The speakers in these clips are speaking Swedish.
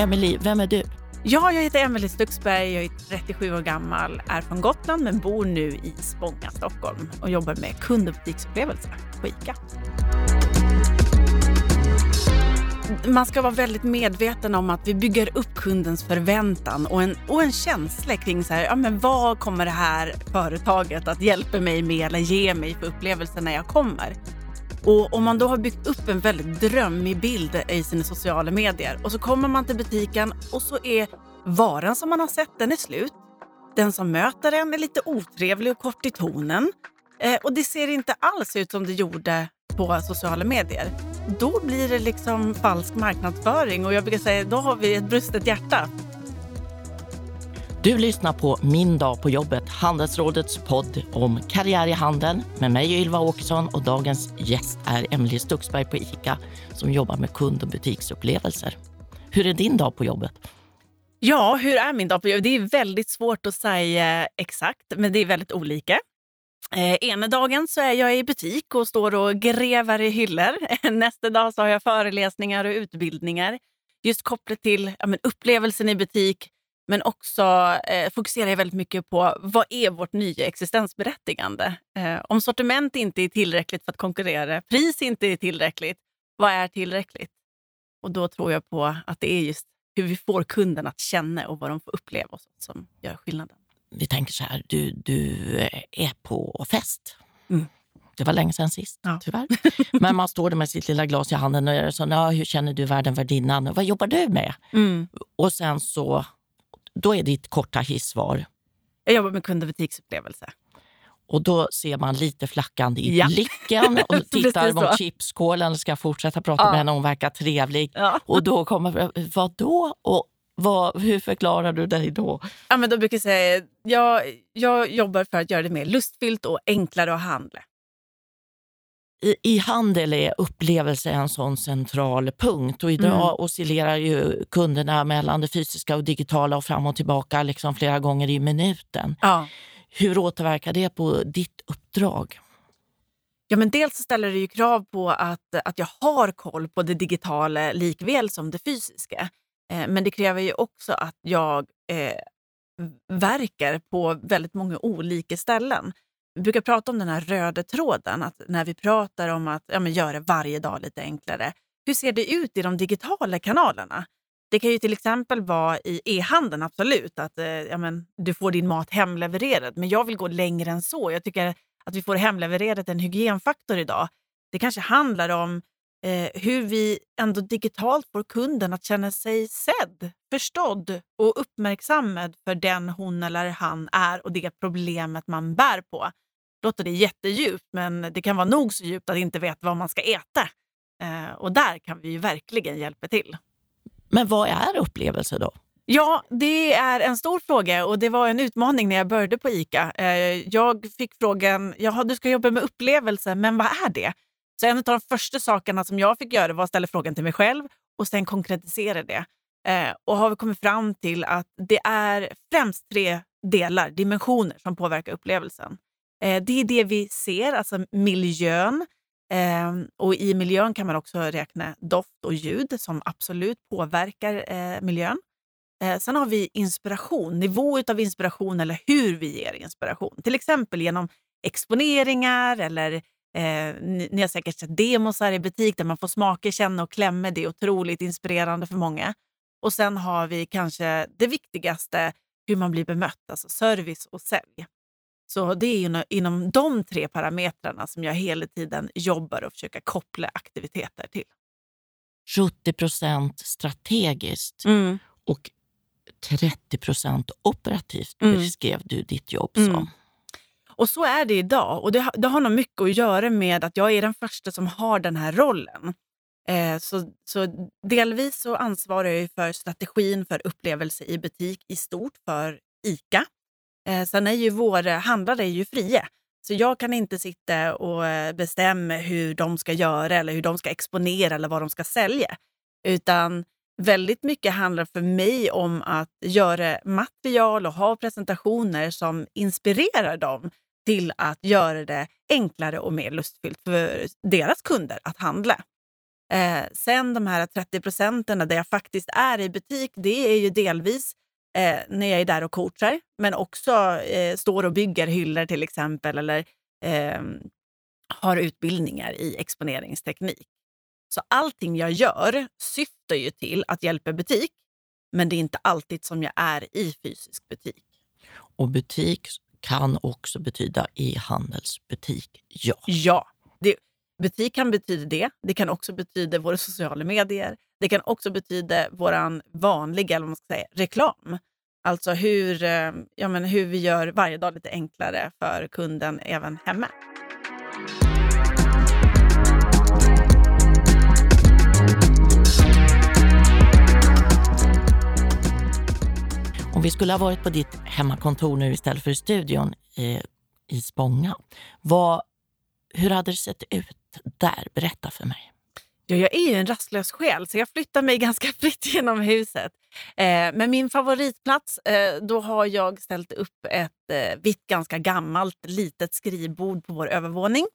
Emily, vem är du? Ja, jag heter Emelie Stuxberg, jag är 37 år gammal, är från Gotland men bor nu i Spånga, Stockholm och jobbar med kund och butiksupplevelser på ICA. Man ska vara väldigt medveten om att vi bygger upp kundens förväntan och en, och en känsla kring så här, ja, men vad kommer det här företaget att hjälpa mig med eller ge mig för upplevelser när jag kommer. Och om man då har byggt upp en väldigt drömmig bild i sina sociala medier och så kommer man till butiken och så är varan som man har sett, den är slut. Den som möter en är lite otrevlig och kort i tonen. Eh, och det ser inte alls ut som det gjorde på sociala medier. Då blir det liksom falsk marknadsföring och jag brukar säga då har vi ett brustet hjärta. Du lyssnar på Min dag på jobbet, Handelsrådets podd om karriär i handeln med mig Ylva Åkesson och dagens gäst är Emelie Stuxberg på ICA som jobbar med kund och butiksupplevelser. Hur är din dag på jobbet? Ja, hur är min dag på jobbet? Det är väldigt svårt att säga exakt, men det är väldigt olika. Eh, ena dagen så är jag i butik och står och gräver i hyllor. Nästa dag så har jag föreläsningar och utbildningar just kopplat till ja, men upplevelsen i butik, men också eh, fokuserar jag väldigt mycket på vad är vårt nya existensberättigande? Eh, om sortiment inte är tillräckligt för att konkurrera, pris inte är tillräckligt, vad är tillräckligt? Och då tror jag på att det är just hur vi får kunden att känna och vad de får uppleva och sånt som gör skillnaden. Vi tänker så här, du, du är på fest. Mm. Det var länge sedan sist, Ja. tyvärr. Men man står där med sitt lilla glas i handen och så, hur känner du världen värdinnan? Vad jobbar du med? Mm. Och sen så, då är ditt korta hissvar. Jag jobbar med kund och butiksupplevelse. Och då ser man lite flackande i Ja. blicken och tittar mot chipskålen och ska fortsätta prata Ja. med henne. Hon verkar trevlig. Ja. Och då kommer, vad då? Och vad, hur förklarar du dig då? Ja, men då brukar jag säga jag, jag jobbar för att göra det mer lustfyllt och enklare att handla. I, I handel är upplevelse en sån central punkt och idag Mm. oscillerar ju kunderna mellan det fysiska och digitala och fram och tillbaka liksom flera gånger i minuten. Ja. Hur återverkar det på ditt uppdrag? Ja, men dels ställer det ju krav på att, att jag har koll på det digitala likväl som det fysiska. Eh, men det kräver ju också att jag eh, verkar på väldigt många olika ställen. Vi brukar prata om den här röda tråden, att när vi pratar om att ja, men göra varje dag lite enklare. Hur ser det ut i de digitala kanalerna? Det kan ju till exempel vara i e-handeln, absolut, att eh, ja, men, du får din mat hemlevererad. Men jag vill gå längre än så. Jag tycker att vi får hemlevererat en hygienfaktor idag. Det kanske handlar om eh, hur vi ändå digitalt får kunden att känna sig sedd, förstådd och uppmärksammad för den hon eller han är och det problemet man bär på. Låter det jättedjupt, men det kan vara nog så djupt att inte veta vad man ska äta. Eh, och där kan vi ju verkligen hjälpa till. Men vad är upplevelse då? Ja, det är en stor fråga och det var en utmaning när jag började på ICA. Eh, Jag fick frågan, jaha du ska jobba med upplevelse, men vad är det? Så en av de första sakerna som jag fick göra var att ställa frågan till mig själv och sen konkretisera det. Eh, Och har vi kommit fram till att det är främst tre delar, dimensioner, som påverkar upplevelsen. Eh, Det är det vi ser, alltså miljön. Eh, Och I miljön kan man också räkna doft och ljud som absolut påverkar eh, miljön. Eh, sen har vi inspiration, nivå av inspiration eller hur vi ger inspiration. Till exempel genom exponeringar eller eh, ni, ni har säkert sett demosar i butik där man får smaka, känna och klämma. Det är otroligt inspirerande för många. Och sen har vi kanske det viktigaste, hur man blir bemött, alltså service och sälj. Så det är inom, de tre parametrarna som jag hela tiden jobbar och försöker koppla aktiviteter till. 70 procent strategiskt och 30 procent operativt Mm. beskrev du ditt jobb Mm. Och så är det idag. Och det, har- det har nog mycket att göra med att jag är den första som har den här rollen. Eh, så, så delvis så ansvarar jag ju för strategin för upplevelse i butik i stort för ICA. Eh, sen är ju våra handlare är ju fria. Så jag kan inte sitta och eh, bestämma hur de ska göra eller hur de ska exponera eller vad de ska sälja. Utan väldigt mycket handlar för mig om att göra material och ha presentationer som inspirerar dem till att göra det enklare och mer lustfyllt för deras kunder att handla. Eh, sen de här 30 procenten där jag faktiskt är i butik, det är ju delvis eh, när jag är där och coachar, men också eh, står och bygger hyllor till exempel eller ehm, har utbildningar i exponeringsteknik. Så allting jag gör syftar ju till att hjälpa butik, men det är inte alltid som jag är i fysisk butik. Och butik kan också betyda e-handelsbutik, ja. Ja, det, butik kan betyda det. Det kan också betyda våra sociala medier. Det kan också betyda vår vanliga eller man ska säga, reklam. Alltså hur, eh, ja, men hur vi gör varje dag lite enklare för kunden även hemma. Om vi skulle ha varit på ditt hemmakontor nu istället för i studion i, i Spånga, vad, hur hade det sett ut där? Berätta för mig. Ja, jag är ju en rastlös själ, så jag flyttar mig ganska fritt genom huset. Eh, men min favoritplats, eh, då har jag ställt upp ett eh, vitt, ganska gammalt litet skrivbord på vår övervåning.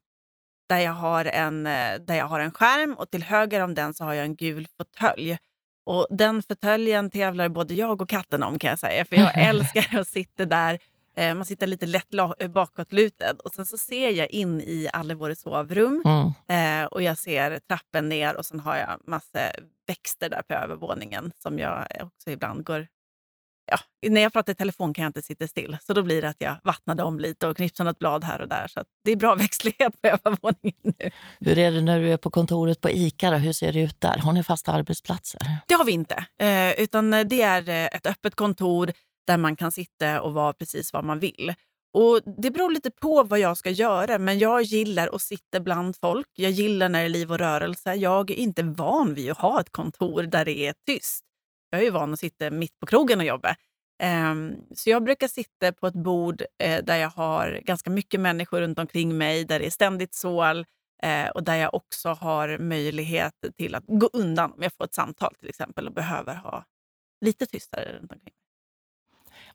Där jag, har en, eh, där jag har en skärm och till höger om den så har jag en gul fåtölj. Och den fåtöljen tävlar både jag och katten om kan jag säga. För jag älskar att sitta där. Eh, man sitter lite lätt eh, bakåtlutad och sen så ser jag in i alla våra sovrum. Mm. Eh, och jag ser trappen ner och sen har jag massa växter där på övervåningen som jag också ibland går ja, när jag pratar i telefon kan jag inte sitta still. Så då blir det att jag vattnar dem lite och knipsar något blad här och där. Så det är bra växtlighet på övervåningen nu. Hur är det när du är på kontoret på ICA? Då? Hur ser det ut där? Har ni fasta arbetsplatser? Det har vi inte. Eh, utan det är eh, ett öppet kontor där man kan sitta och vara precis vad man vill. Och Det beror lite på vad jag ska göra, men jag gillar att sitta bland folk. Jag gillar när det är liv och rörelse. Jag är inte van vid att ha ett kontor där det är tyst. Jag är ju van att sitta mitt på krogen och jobba. Um, så jag brukar sitta på ett bord uh, där jag har ganska mycket människor runt omkring mig, där det är ständigt sål uh, eh, och där jag också har möjlighet till att gå undan om jag får ett samtal till exempel och behöver ha lite tystare runt omkring.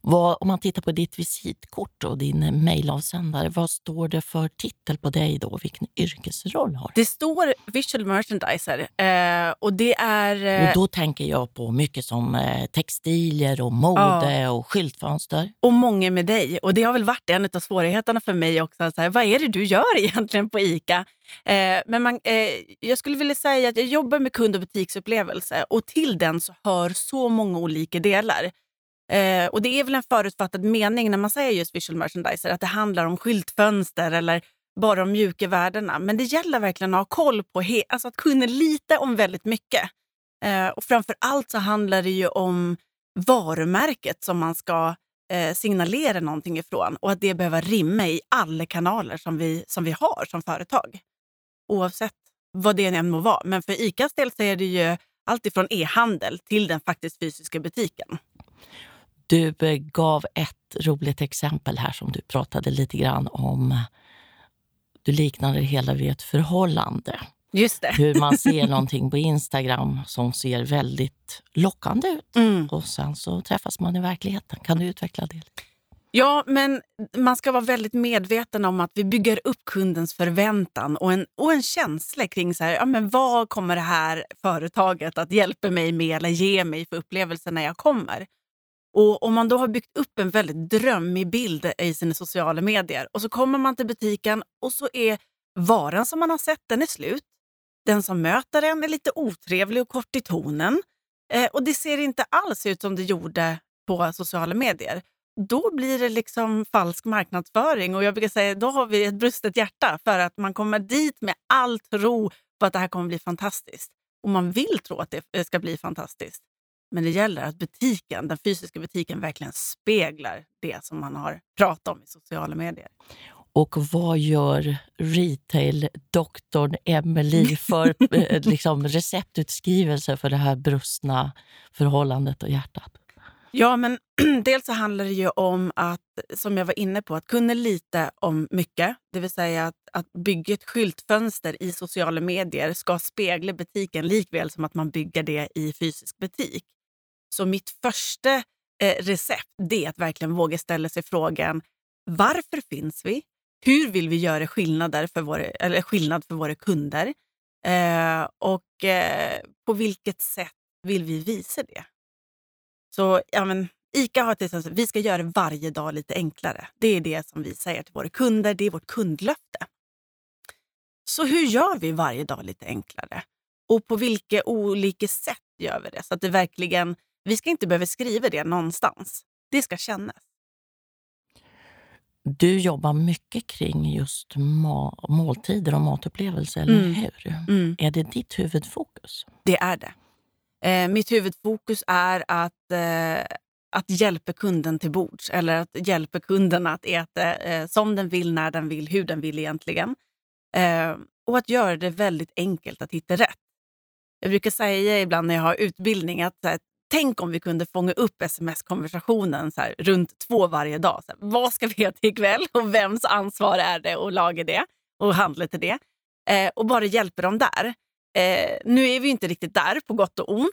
Vad, om man tittar på ditt visitkort och din mejlavsändare, vad står det för titel på dig då? Vilken yrkesroll har du? Det står visual merchandiser. Eh, och det är... Eh... Och då tänker jag på mycket som eh, textilier och mode ja. och skyltfönster. Och många med dig. Och det har väl varit en av svårigheterna för mig också. Så här, vad är det du gör egentligen på ICA? Eh, men man, eh, jag skulle vilja säga att jag jobbar med kund och butiksupplevelse och till den så hör så många olika delar. Eh, och Det är väl en förutfattad mening när man säger just visual merchandiser, att det handlar om skyltfönster eller bara om mjuka värdena. Men det gäller verkligen att ha koll på, he- alltså att kunna lite om väldigt mycket. Eh, och framför allt så handlar det ju om varumärket som man ska eh, signalera någonting ifrån och att det behöver rimma i alla kanaler som vi, som vi har som företag. Oavsett vad det än må vara. Men för ICAs del så är det ju allt ifrån e-handel till den faktiskt fysiska butiken. Du gav ett roligt exempel här som du pratade lite grann om. Du liknade det hela vid ett förhållande. Just det. Hur man ser någonting på Instagram som ser väldigt lockande ut mm. och sen så träffas man i verkligheten. Kan du utveckla det? Ja, men man ska vara väldigt medveten om att vi bygger upp kundens förväntan och en, och en känsla kring så här, ja, men vad kommer det här företaget att hjälpa mig med eller ge mig för upplevelser när jag kommer. Och Om man då har byggt upp en väldigt drömmig bild i sina sociala medier och så kommer man till butiken och så är varan som man har sett den är slut. Den som möter en är lite otrevlig och kort i tonen. Eh, och det ser inte alls ut som det gjorde på sociala medier. Då blir det liksom falsk marknadsföring och jag brukar säga då har vi ett brustet hjärta för att man kommer dit med all tro på att det här kommer bli fantastiskt. Och man vill tro att det ska bli fantastiskt. Men det gäller att butiken, den fysiska butiken verkligen speglar det som man har pratat om i sociala medier. Och vad gör retail-doktorn Emily för eh, liksom, receptutskrivelse för det här brustna förhållandet och hjärtat? Ja, men dels så handlar det ju om att, som jag var inne på, att kunna lite om mycket. Det vill säga att, att bygga ett skyltfönster i sociala medier ska spegla butiken likväl som att man bygger det i fysisk butik. Så mitt första eh, recept är att verkligen våga ställa sig frågan varför finns vi? Hur vill vi göra skillnader för våra, eller skillnad för våra kunder? Eh, och eh, på vilket sätt vill vi visa det? Så ja, men, ICA har till exempel, vi ska göra varje dag lite enklare. Det är det som vi säger till våra kunder. Det är vårt kundlöfte. Så hur gör vi varje dag lite enklare? Och på vilka olika sätt gör vi det? Så att det verkligen, vi ska inte behöva skriva det någonstans. Det ska kännas. Du jobbar mycket kring just måltider och matupplevelser, eller Mm. hur? Mm. Är det ditt huvudfokus? Det är det. Eh, mitt huvudfokus är att, eh, att hjälpa kunden till bords. Eller att hjälpa kunden att äta eh, som den vill, när den vill, hur den vill egentligen. Eh, och att göra det väldigt enkelt att hitta rätt. Jag brukar säga ibland när jag har utbildning att här, tänk om vi kunde fånga upp sms-konversationen så här, runt två varje dag. Så här, vad ska vi äta ikväll och vems ansvar är det att laga det och handla till det? Eh, och bara hjälpa dem där. Eh, nu är vi inte riktigt där, på gott och ont.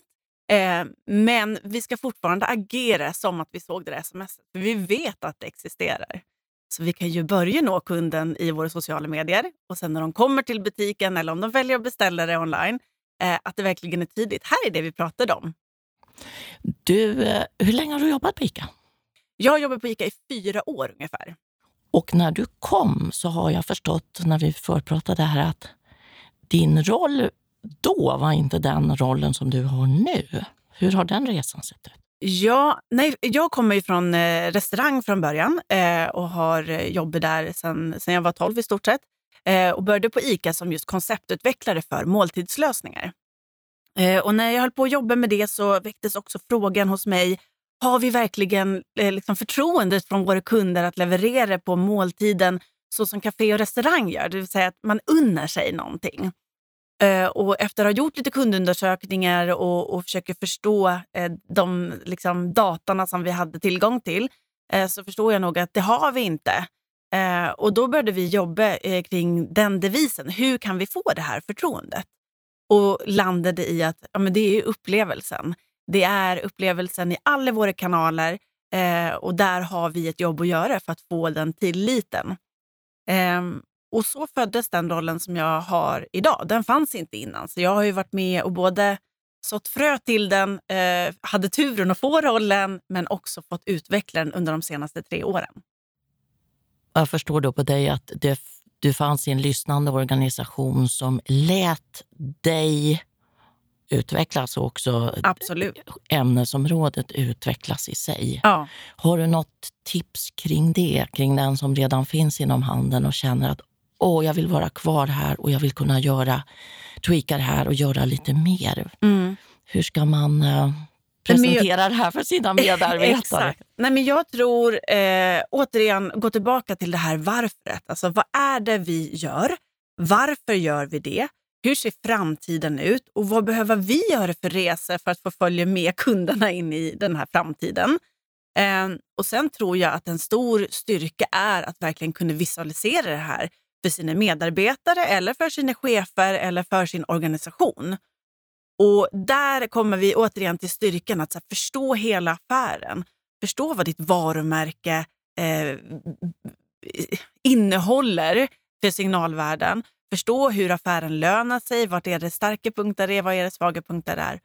Eh, men vi ska fortfarande agera som att vi såg det där sms. För vi vet att det existerar. Så vi kan ju börja nå kunden i våra sociala medier och sen när de kommer till butiken eller om de väljer att beställa det online, eh, att det verkligen är tidigt. Här är det vi pratade om. Du, eh, hur länge har du jobbat på ICA? Jag har jobbat på ICA i fyra år ungefär. Och när du kom så har jag förstått, när vi förpratade här, att din roll då var inte den rollen som du har nu. Hur har den resan sett ut? Ja, nej, jag kommer ju från eh, restaurang från början eh, och har jobbat där sen jag var 12 i stort sett. Eh, och började på ICA som just konceptutvecklare för måltidslösningar. Eh, och när jag höll på att jobba med det så väcktes också frågan hos mig, har vi verkligen eh, liksom förtroendet från våra kunder att leverera på måltiden så som café och restaurang gör? Det vill säga att man unnar sig någonting. Eh, och efter att ha gjort lite kundundersökningar och, och försöker förstå eh, de liksom, datorna som vi hade tillgång till eh, så förstår jag nog att det har vi inte. Eh, och då började vi jobba eh, kring den devisen. Hur kan vi få det här förtroendet? Och landade i att ja, men det är upplevelsen. Det är upplevelsen i alla våra kanaler eh, och där har vi ett jobb att göra för att få den tilliten. Eh, och så föddes den rollen som jag har idag. Den fanns inte innan. Så jag har ju varit med och både sått frö till den, eh, hade turen att få rollen, men också fått utveckla den under de senaste tre åren. Jag förstår då på dig att det, du fanns i en lyssnande organisation som lät dig utvecklas och också Absolut. ämnesområdet utvecklas i sig. Ja. Har du något tips kring det, kring den som redan finns inom handeln och känner att åh, jag vill vara kvar här och jag vill kunna göra, tweaka det här och göra lite mer. Mm. Hur ska man eh, presentera det här för sina medarbetare? Exakt. Nej, men jag tror, eh, återigen, gå tillbaka till det här varföret. Alltså, vad är det vi gör? Varför gör vi det? Hur ser framtiden ut? Och vad behöver vi göra för resor för att få följa med kunderna in i den här framtiden? Eh, och Sen tror jag att en stor styrka är att verkligen kunna visualisera det här för sina medarbetare, eller för sina chefer eller för sin organisation. Och Där kommer vi återigen till styrkan att så här, förstå hela affären. Förstå vad ditt varumärke eh, innehåller för signalvärden. Förstå hur affären lönar sig, vart är det starka punkter är, vad är det svaga punkter är.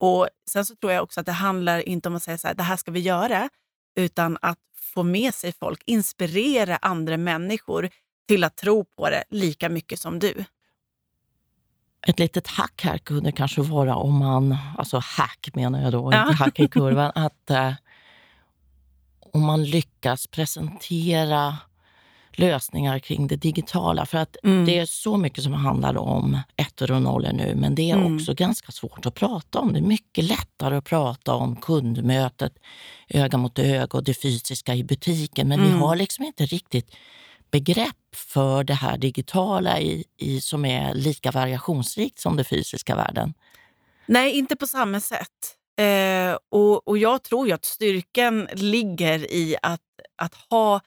Och Sen så tror jag också att det handlar inte om att säga så här, det här ska vi göra, utan att få med sig folk, inspirera andra människor till att tro på det lika mycket som du. Ett litet hack här kunde kanske vara om man, alltså hack menar jag då, Ja. inte hack i kurvan, att eh, om man lyckas presentera lösningar kring det digitala. För att Mm. det är så mycket som handlar om ettor och nollor nu, men det är Mm. också ganska svårt att prata om. Det är mycket lättare att prata om kundmötet, öga mot öga och det fysiska i butiken, men vi Mm. har liksom inte riktigt begrepp för det här digitala i, i, som är lika variationsrikt som den fysiska världen. Nej, inte på samma sätt. Eh, och, och Jag tror ju att styrkan ligger i att, att ha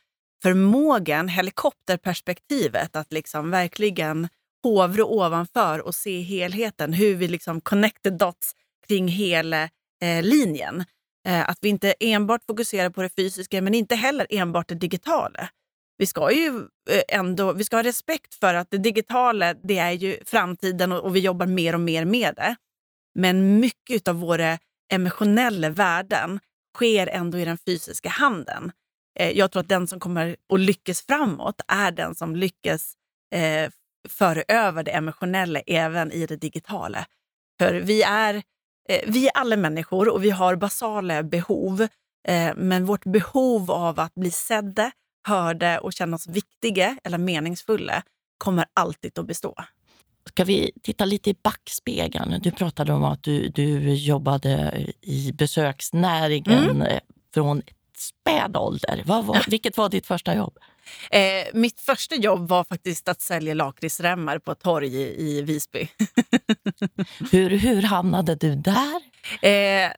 förmågan, helikopterperspektivet, att liksom verkligen hovra ovanför och se helheten. Hur vi liksom connect the dots kring hela eh, linjen. Eh, att vi inte enbart fokuserar på det fysiska, men inte heller enbart det digitala vi ska ju eh, ändå vi ska ha respekt för att det digitala det är ju framtiden och, och vi jobbar mer och mer med det. Men mycket av våra emotionella värden sker ändå i den fysiska handeln. Eh, jag tror att den som kommer att lyckas framåt är den som lyckas eh, föra över det emotionella även i det digitala. För vi är, eh, vi är alla människor och vi har basala behov. Eh, men vårt behov av att bli sedda, hörda och känna oss viktiga eller meningsfulla kommer alltid att bestå. Ska vi titta lite i backspegeln? Du pratade om att du, du jobbade i besöksnäringen mm. Från späd ålder. Vad var, vilket var ditt första jobb? Eh, mitt första jobb var faktiskt att sälja lakritsremmar på ett torg i, i Visby. hur, hur hamnade du där? Eh,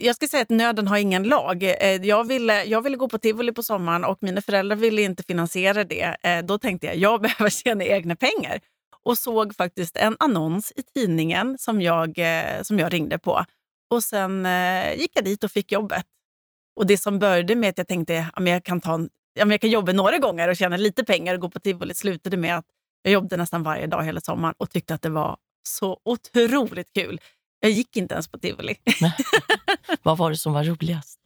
jag ska säga att nöden har ingen lag. Eh, jag ville, jag ville gå på tivoli på sommaren och mina föräldrar ville inte finansiera det. Eh, då tänkte jag jag behöver tjäna egna pengar och såg faktiskt en annons i tidningen som jag, eh, som jag ringde på. Och Sen gick jag dit och fick jobbet. Och Det som började med att jag tänkte att jag kan, ta en, jag kan jobba några gånger och tjäna lite pengar och gå på tivoli slutade med att jag jobbade nästan varje dag hela sommaren och tyckte att det var så otroligt kul. Jag gick inte ens på tivoli. Vad var det som var roligast?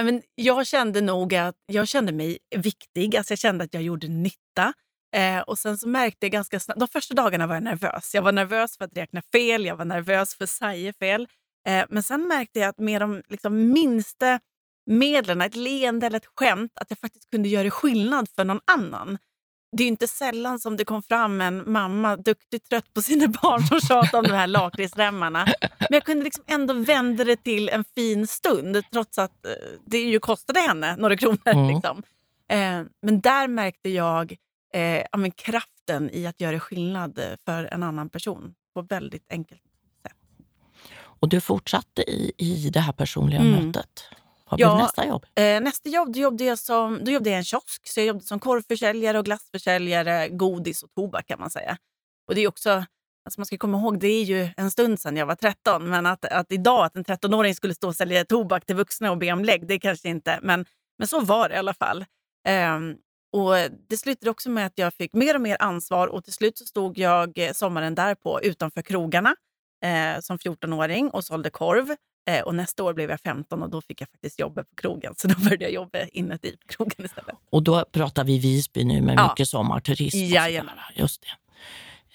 I men jag kände nog att jag kände mig viktig. Alltså jag kände att jag gjorde nytta. Eh, och sen så märkte jag ganska snabbt... De första dagarna var jag nervös. Jag var nervös för att räkna fel, jag var nervös för att säga fel. Eh, men sen märkte jag att med de liksom, minsta medlen, ett leende eller ett skämt, att jag faktiskt kunde göra skillnad för någon annan. Det är inte sällan som det kom fram en mamma duktigt trött på sina barn som tjatade om de här lakritsremmarna. Men jag kunde liksom ändå vända det till en fin stund trots att eh, det ju kostade henne några kronor. Mm. Liksom. Eh, men där märkte jag eh, ja, kraften i att göra skillnad för en annan person på väldigt enkelt sätt. Och du fortsatte i, i det här personliga mm. mötet? Vad blev ja, nästa jobb? Eh, nästa jobb då jobbade, jag som, då jobbade jag i en kiosk. Så jag jobbade som korvförsäljare och glassförsäljare, godis och tobak kan man säga. Och det är också, alltså man ska komma ihåg, det är ju en stund sedan jag var 13. Men att, att idag att en 13-åring skulle stå och sälja tobak till vuxna och be om lägg, det kanske inte. Men, men så var det i alla fall. Eh, och Det slutade också med att jag fick mer och mer ansvar och till slut så stod jag eh, sommaren därpå utanför krogarna eh, som 14-åring och sålde korv. Eh, och nästa år blev jag 15 och då fick jag faktiskt jobba på krogen. Så då började jag jobba inuti på krogen istället. Och då pratar vi Visby nu med ja. mycket sommarturism. Jajamän. Just det.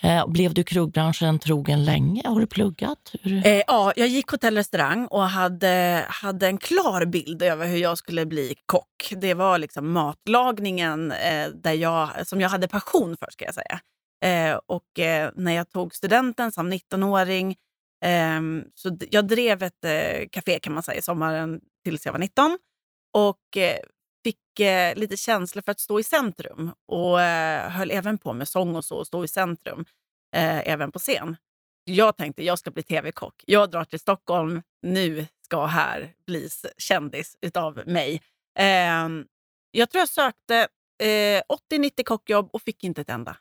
Eh, blev du krogbranschen trogen länge? Har du pluggat? Eh, ja, jag gick hotell och restaurang och hade, hade en klar bild över hur jag skulle bli kock. Det var liksom matlagningen eh, där jag, som jag hade passion för. ska jag säga. Eh, och när jag tog studenten som 19-åring Um, så jag drev ett uh, café kan man säga sommaren tills jag var 19 och uh, fick uh, lite känsla för att stå i centrum och höll även på med sång och så, och stå i centrum även på scen. Jag tänkte jag ska bli tv-kock. Jag drar till Stockholm. Nu ska här bli kändis utav mig. Ehm, jag tror jag sökte 80-90 kockjobb och fick inte ett enda.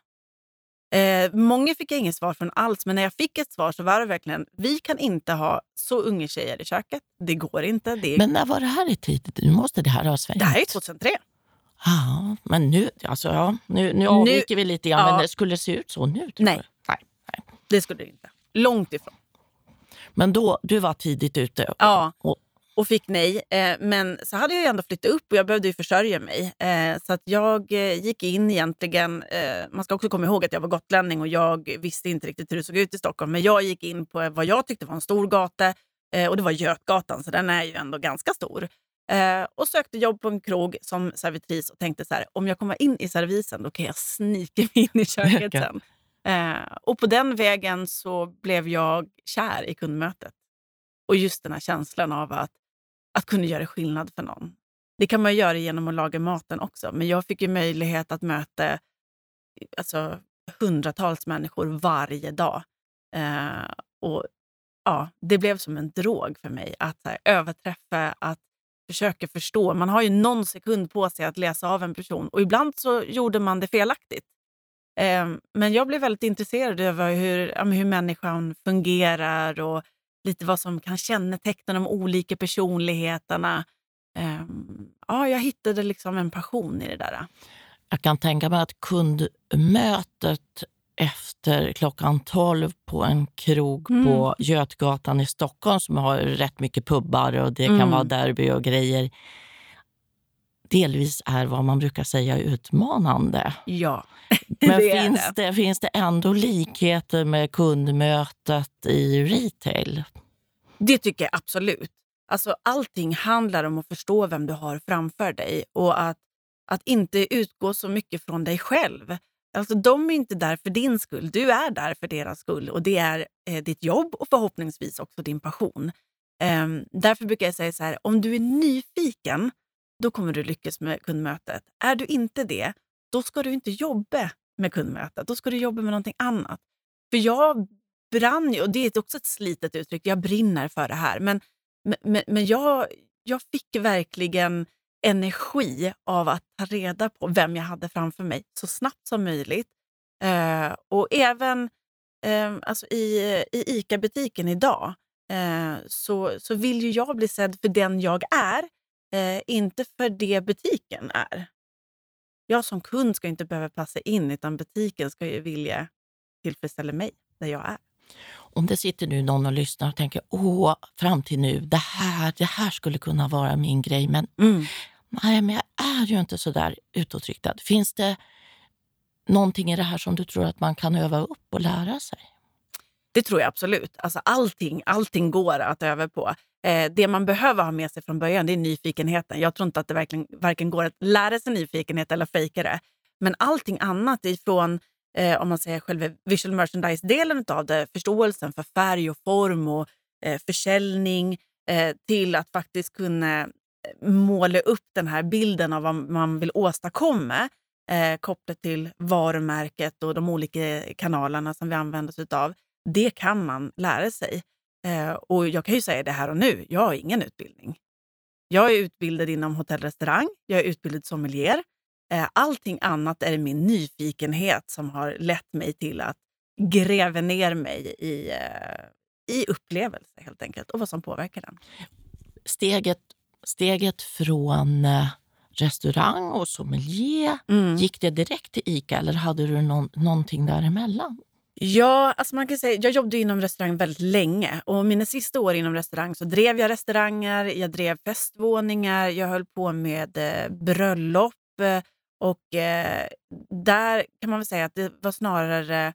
Eh, många fick jag inget svar från alls, men när jag fick ett svar så var det verkligen vi kan inte ha så unga tjejer i köket. Det går inte. Det Men när var det här i tid? Nu måste det här ha svängt. Det här är 2003. Ja, men nu, alltså, ja, nu, nu avviker vi lite grann, ja. men det skulle se ut så nu? Nej. Nej. Nej, det skulle det inte. Långt ifrån. Men då, du var tidigt ute? Ja. Och, och fick nej. Eh, men så hade jag ändå flyttat upp och jag behövde ju försörja mig. Eh, så att jag eh, gick in egentligen... Eh, man ska också komma ihåg att jag var gotlänning och jag visste inte riktigt hur det såg ut i Stockholm. Men jag gick in på vad jag tyckte var en stor gata och det var Götgatan, så den är ju ändå ganska stor. Och sökte jobb på en krog som servitris och tänkte så här, om jag kommer in i servisen då kan jag snika mig in i köket sen. och på den vägen så blev jag kär i kundmötet. Och just den här känslan av att att kunna göra skillnad för någon. Det kan man göra genom att laga maten också, men jag fick ju möjlighet att möta alltså, hundratals människor varje dag. Eh, och ja, Det blev som en drog för mig att här, överträffa, att försöka förstå. Man har ju någon sekund på sig att läsa av en person och ibland så gjorde man det felaktigt. Eh, men jag blev väldigt intresserad över hur, ja, hur människan fungerar och lite vad som kan känneteckna de olika personligheterna. Um, ja, jag hittade liksom en passion i det där. Jag kan tänka mig att kundmötet efter klockan 12 på en krog Mm. på Götgatan i Stockholm som har rätt mycket pubbar och det kan Mm. vara derby och grejer. Delvis är vad man brukar säga utmanande. Ja, Men det finns, det. det. finns det ändå likheter med kundmötet i retail? Det tycker jag absolut. Alltså, allting handlar om att förstå vem du har framför dig och att, att inte utgå så mycket från dig själv. Alltså, de är inte där för din skull, du är där för deras skull och det är eh, ditt jobb och förhoppningsvis också din passion. Ehm, därför brukar jag säga så här, om du är nyfiken, då kommer du lyckas med kundmötet. Är du inte det, då ska du inte jobba med kundmötet. Då ska du jobba med någonting annat. För jag brann ju, och det är också ett slitet uttryck, jag brinner för det här. Men, men, men jag, jag fick verkligen energi av att ta reda på vem jag hade framför mig så snabbt som möjligt. Eh, och även eh, alltså i, i ICA-butiken idag eh, så, så vill ju jag bli sedd för den jag är, eh, inte för det butiken är. Jag som kund ska inte behöva passa in, utan butiken ska ju vilja tillfredsställa mig där jag är. Om det sitter nu någon och lyssnar och tänker åh, fram till nu, det här, det här skulle kunna vara min grej, men Mm. nej, men jag är ju inte så där utåtriktad. Finns det någonting i det här som du tror att man kan öva upp och lära sig? Det tror jag absolut. Alltså allting, allting går att öva på. Eh, det man behöver ha med sig från början det är nyfikenheten. Jag tror inte att det verkligen, varken går att lära sig nyfikenhet eller fejka det. Men allting annat ifrån eh, om man säger själva visual merchandise-delen av det, förståelsen för färg och form och eh, försäljning eh, till att faktiskt kunna eh, måla upp den här bilden av vad man vill åstadkomma eh, kopplat till varumärket och de olika kanalerna som vi använder oss av. Det kan man lära sig. Eh, och jag kan ju säga det här och nu, jag har ingen utbildning. Jag är utbildad inom hotell restaurang, jag är utbildad sommelier. Eh, allting annat är min nyfikenhet som har lett mig till att gräva ner mig i, eh, i upplevelse helt enkelt och vad som påverkar den. Steget, steget från eh, restaurang och sommelier, Mm. gick det direkt till ICA eller hade du någon, någonting däremellan? Ja, alltså man kan säga, jag jobbade inom restaurang väldigt länge. Och Mina sista år inom restaurang så drev jag restauranger, jag drev festvåningar, jag höll på med eh, bröllop. Eh, och eh, där kan man väl säga att det var snarare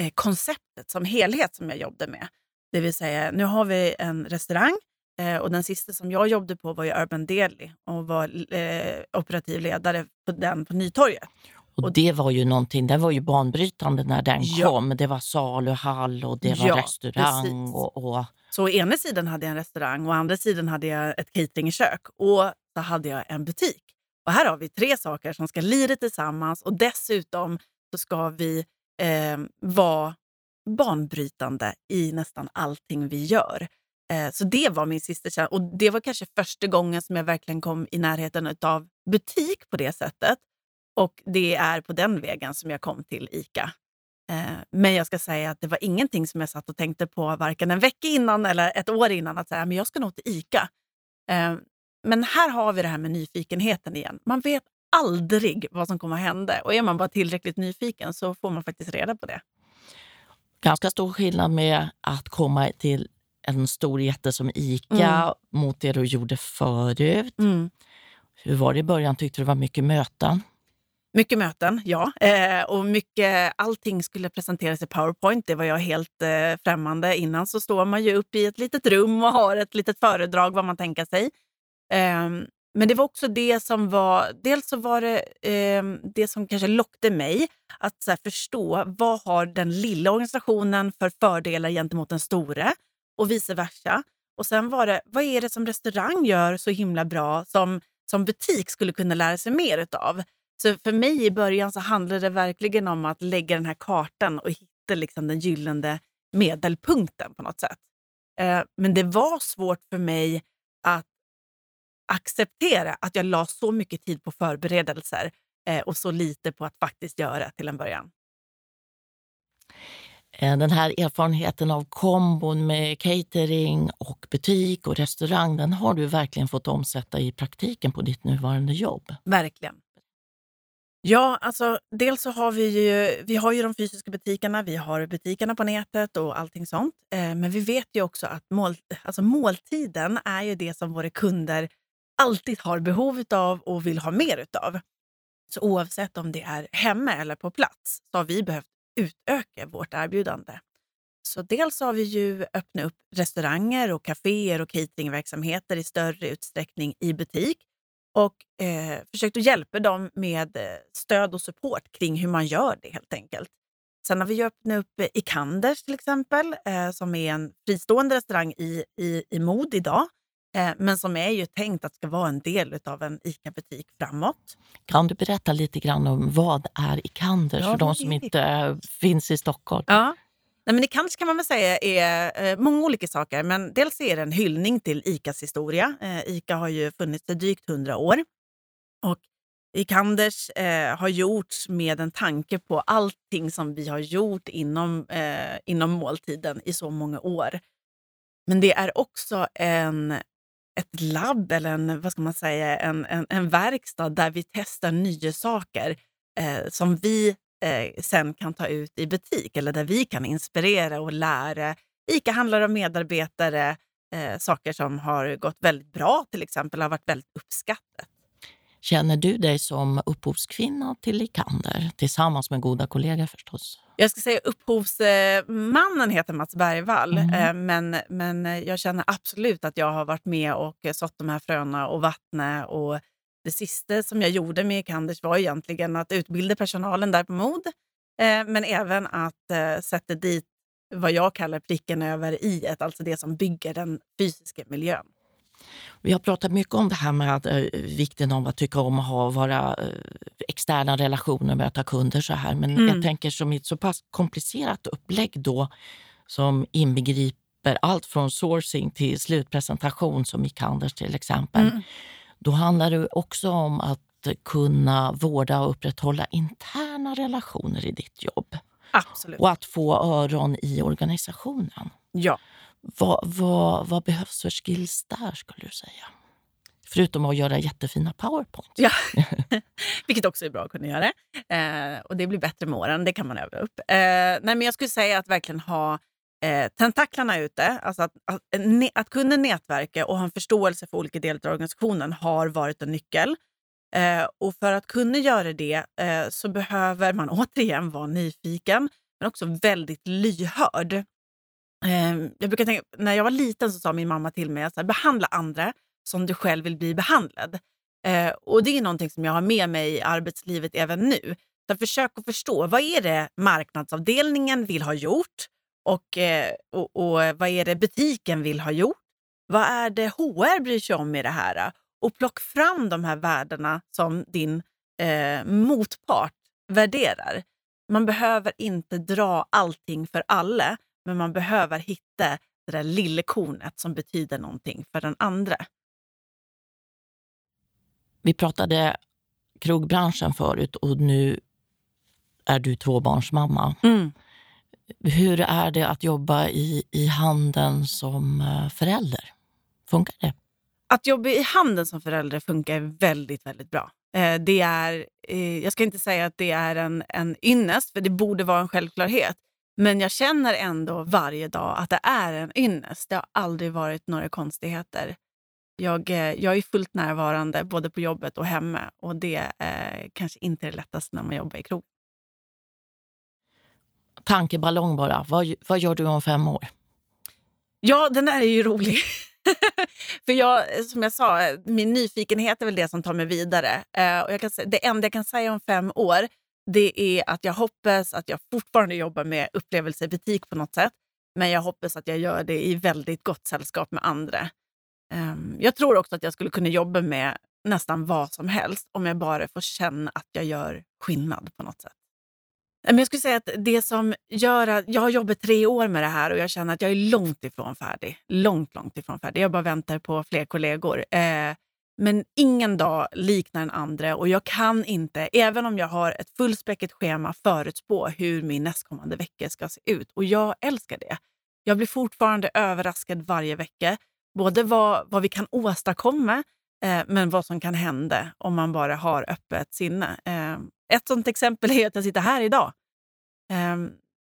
eh, konceptet som helhet som jag jobbade med. Det vill säga, nu har vi en restaurang eh, och den sista som jag jobbade på var ju Urban Deli och var eh, operativ ledare på den på Nytorget. Och, det var ju någonting, det var ju banbrytande när den Ja. kom. Det var saluhall och det var Ja, restaurang. Och, och, Så å ena sidan hade jag en restaurang och å andra sidan hade jag ett cateringkök och så hade jag en butik. Och här har vi tre saker som ska lira tillsammans och dessutom så ska vi eh, vara banbrytande i nästan allting vi gör. Eh, så det var min sista känsla. Och det var kanske första gången som jag verkligen kom i närheten av butik på det sättet. Och det är på den vägen som jag kom till ICA. Eh, Men jag ska säga att det var ingenting som jag satt och tänkte på varken en vecka innan eller ett år innan att säga men jag ska nog till ICA. Eh, Men här har vi det här med nyfikenheten igen. Man vet aldrig vad som kommer att hända och är man bara tillräckligt nyfiken så får man faktiskt reda på det. ganska stor skillnad med att komma till en stor jätte som ICA Mm. mot det du gjorde förut. Hur var det i början? Tyckte du det var mycket möten? Mycket möten, ja. Eh, och mycket, allting skulle presenteras i Powerpoint. Det var jag helt eh, främmande. Innan så står man ju upp i ett litet rum och har ett litet föredrag vad man tänker sig. Eh, men det var också det som var... Dels så var det ehm, det som kanske lockade mig att så här, förstå vad har den lilla organisationen för fördelar gentemot den stora och vice versa. Och sen var det, vad är det som restaurang gör så himla bra som, som butik skulle kunna lära sig mer utav? Så för mig i början så handlade det verkligen om att lägga den här kartan och hitta liksom den gyllene medelpunkten på något sätt. Eh, men det var svårt för mig att acceptera att jag la så mycket tid på förberedelser eh, och så lite på att faktiskt göra till en början. Eh, Den här erfarenheten av kombon med catering och butik och restaurang, den har du verkligen fått omsätta i praktiken på ditt nuvarande jobb. Verkligen. Ja, alltså dels så har vi ju, vi har ju de fysiska butikerna, vi har butikerna på nätet och allting sånt. Eh, men vi vet ju också att mål, alltså måltiden är ju det som våra kunder alltid har behov av och vill ha mer utav. Så oavsett om det är hemma eller på plats så har vi behövt utöka vårt erbjudande. Så dels har vi ju öppnat upp restauranger och kaféer och cateringverksamheter i större utsträckning i butik och eh, försökt att hjälpa dem med eh, stöd och support kring hur man gör det helt enkelt. Sen har vi öppnat upp Ikanders till exempel, eh, som är en fristående restaurang i, i, i mod idag. Eh, men som är ju tänkt att ska vara en del av en ICA-butik framåt. Kan du berätta lite grann om vad är Ikanders ja, för de som inte eh, finns i Stockholm? Ja. Nej, men Ikanders kan man väl säga är eh, många olika saker. Men dels är det en hyllning till ICAs historia. Eh, ICA har ju funnits i drygt hundra år. Och Ikanders eh, har gjorts med en tanke på allting som vi har gjort inom, eh, inom måltiden i så många år. Men det är också en, ett labb, eller en, vad ska man säga, en, en, en verkstad där vi testar nya saker eh, som vi eh, sen kan ta ut i butik eller där vi kan inspirera och lära ICA-handlare och medarbetare eh, saker som har gått väldigt bra, till exempel, har varit väldigt uppskattat. Känner du dig som upphovskvinna till Likander tillsammans med goda kollegor förstås? Jag ska säga upphovsmannen heter Mats Bergvall, mm. men, men jag känner absolut att jag har varit med och sått de här fröna och vattnet och det sista som jag gjorde med Kanders var egentligen att utbilda personalen där på mod, eh, men även att eh, sätta dit vad jag kallar pricken över i ett, alltså det som bygger den fysiska miljön. Vi har pratat mycket om det här med eh, vikten av att tycka om att ha våra eh, externa relationer, möta kunder så här. Men mm. jag tänker som ett så pass komplicerat upplägg då som inbegriper allt från sourcing till slutpresentation som i Kanders till exempel. Mm. Då handlar det också om att kunna vårda och upprätthålla interna relationer i ditt jobb. Absolut. Och att få öron i organisationen. Ja. Vad, vad, vad behövs för skills där, skulle du säga? Förutom att göra jättefina powerpoints. Ja, vilket också är bra att kunna göra. Eh, och det blir bättre med åren, det kan man öva upp. Eh, nej, men jag skulle säga att verkligen ha eh, tentaklarna ute. Alltså att, att, eh, att, kunna nätverka och ha en förståelse för olika delar av organisationen har varit en nyckel. Eh, och för att kunna göra det eh, så behöver man återigen vara nyfiken, men också väldigt lyhörd. Eh, jag brukar tänka, när jag var liten så sa min mamma till mig att behandla andra som du själv vill bli behandlad. Eh, och Det är någonting som jag har med mig i arbetslivet även nu. Så försök att förstå vad är det marknadsavdelningen vill ha gjort och, eh, och, och, vad är det butiken vill ha gjort? Vad är det HR bryr sig om i det här? Och plock fram de här värdena som din eh, motpart värderar. Man behöver inte dra allting för alla, men man behöver hitta det där lilla kornet som betyder någonting för den andra. Vi pratade krogbranschen förut och nu är du tvåbarnsmamma. Mm. Hur är det att jobba i, i handeln som eh, förälder? Funkar det? Att jobba i handeln som förälder funkar väldigt, väldigt bra. Eh, det är, eh, jag ska inte säga att det är en, en ynnest, för det borde vara en självklarhet. Men jag känner ändå varje dag att det är en ynnest. Det har aldrig varit några konstigheter. Jag, jag är fullt närvarande både på jobbet och hemma och det är kanske inte det lättaste när man jobbar i krogen tankeballong bara. Vad, vad gör du om fem år? Ja, den där är ju rolig. För jag, som jag sa, min nyfikenhet är väl det som tar mig vidare. Eh, och jag kan, det enda jag kan säga om fem år det är att jag hoppas att jag fortfarande jobbar med upplevelse i butik på något sätt. Men jag hoppas att jag gör det i väldigt gott sällskap med andra. Eh, jag tror också att jag skulle kunna jobba med nästan vad som helst om jag bara får känna att jag gör skillnad på något sätt. Men jag skulle säga att det som gör att jag har jobbat tre år med det här och jag känner att jag är långt ifrån färdig. Långt, långt ifrån färdig. Jag bara väntar på fler kollegor. Eh, men ingen dag liknar den andra och jag kan inte, även om jag har ett fullspäckat schema, förutspå hur min nästkommande vecka ska se ut. Och jag älskar det. Jag blir fortfarande överraskad varje vecka. Både vad, vad vi kan åstadkomma, eh, men vad som kan hända om man bara har öppet sinne. Eh, ett sånt exempel är att jag sitter här idag. Eh,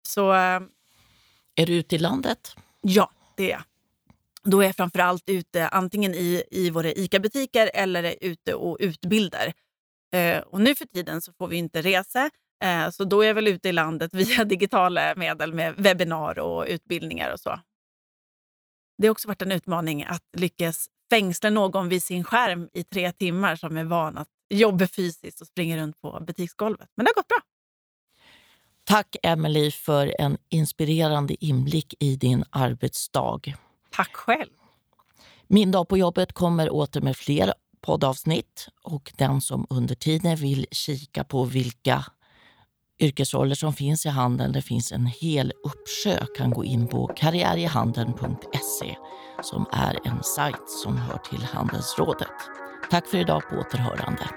så... Är du ute i landet? Ja, det är jag. Då är jag framför allt ute antingen i, i våra ICA-butiker eller är ute och utbildar. Eh, och nu för tiden så får vi inte resa, eh, så då är jag väl ute i landet via digitala medel med webbinar och utbildningar och så. Det har också varit en utmaning att lyckas fängsla någon vid sin skärm i tre timmar som är van att jobba fysiskt och springa runt på butiksgolvet. Men det har gått bra. Tack Emily för en inspirerande inblick i din arbetsdag. Tack själv. Min dag på jobbet kommer åter med fler poddavsnitt och den som under tiden vill kika på vilka yrkesroller som finns i handeln, det finns en hel uppsjö, kan gå in på karriärihandeln.se som är en sajt som hör till Handelsrådet. Tack för idag på återhörande.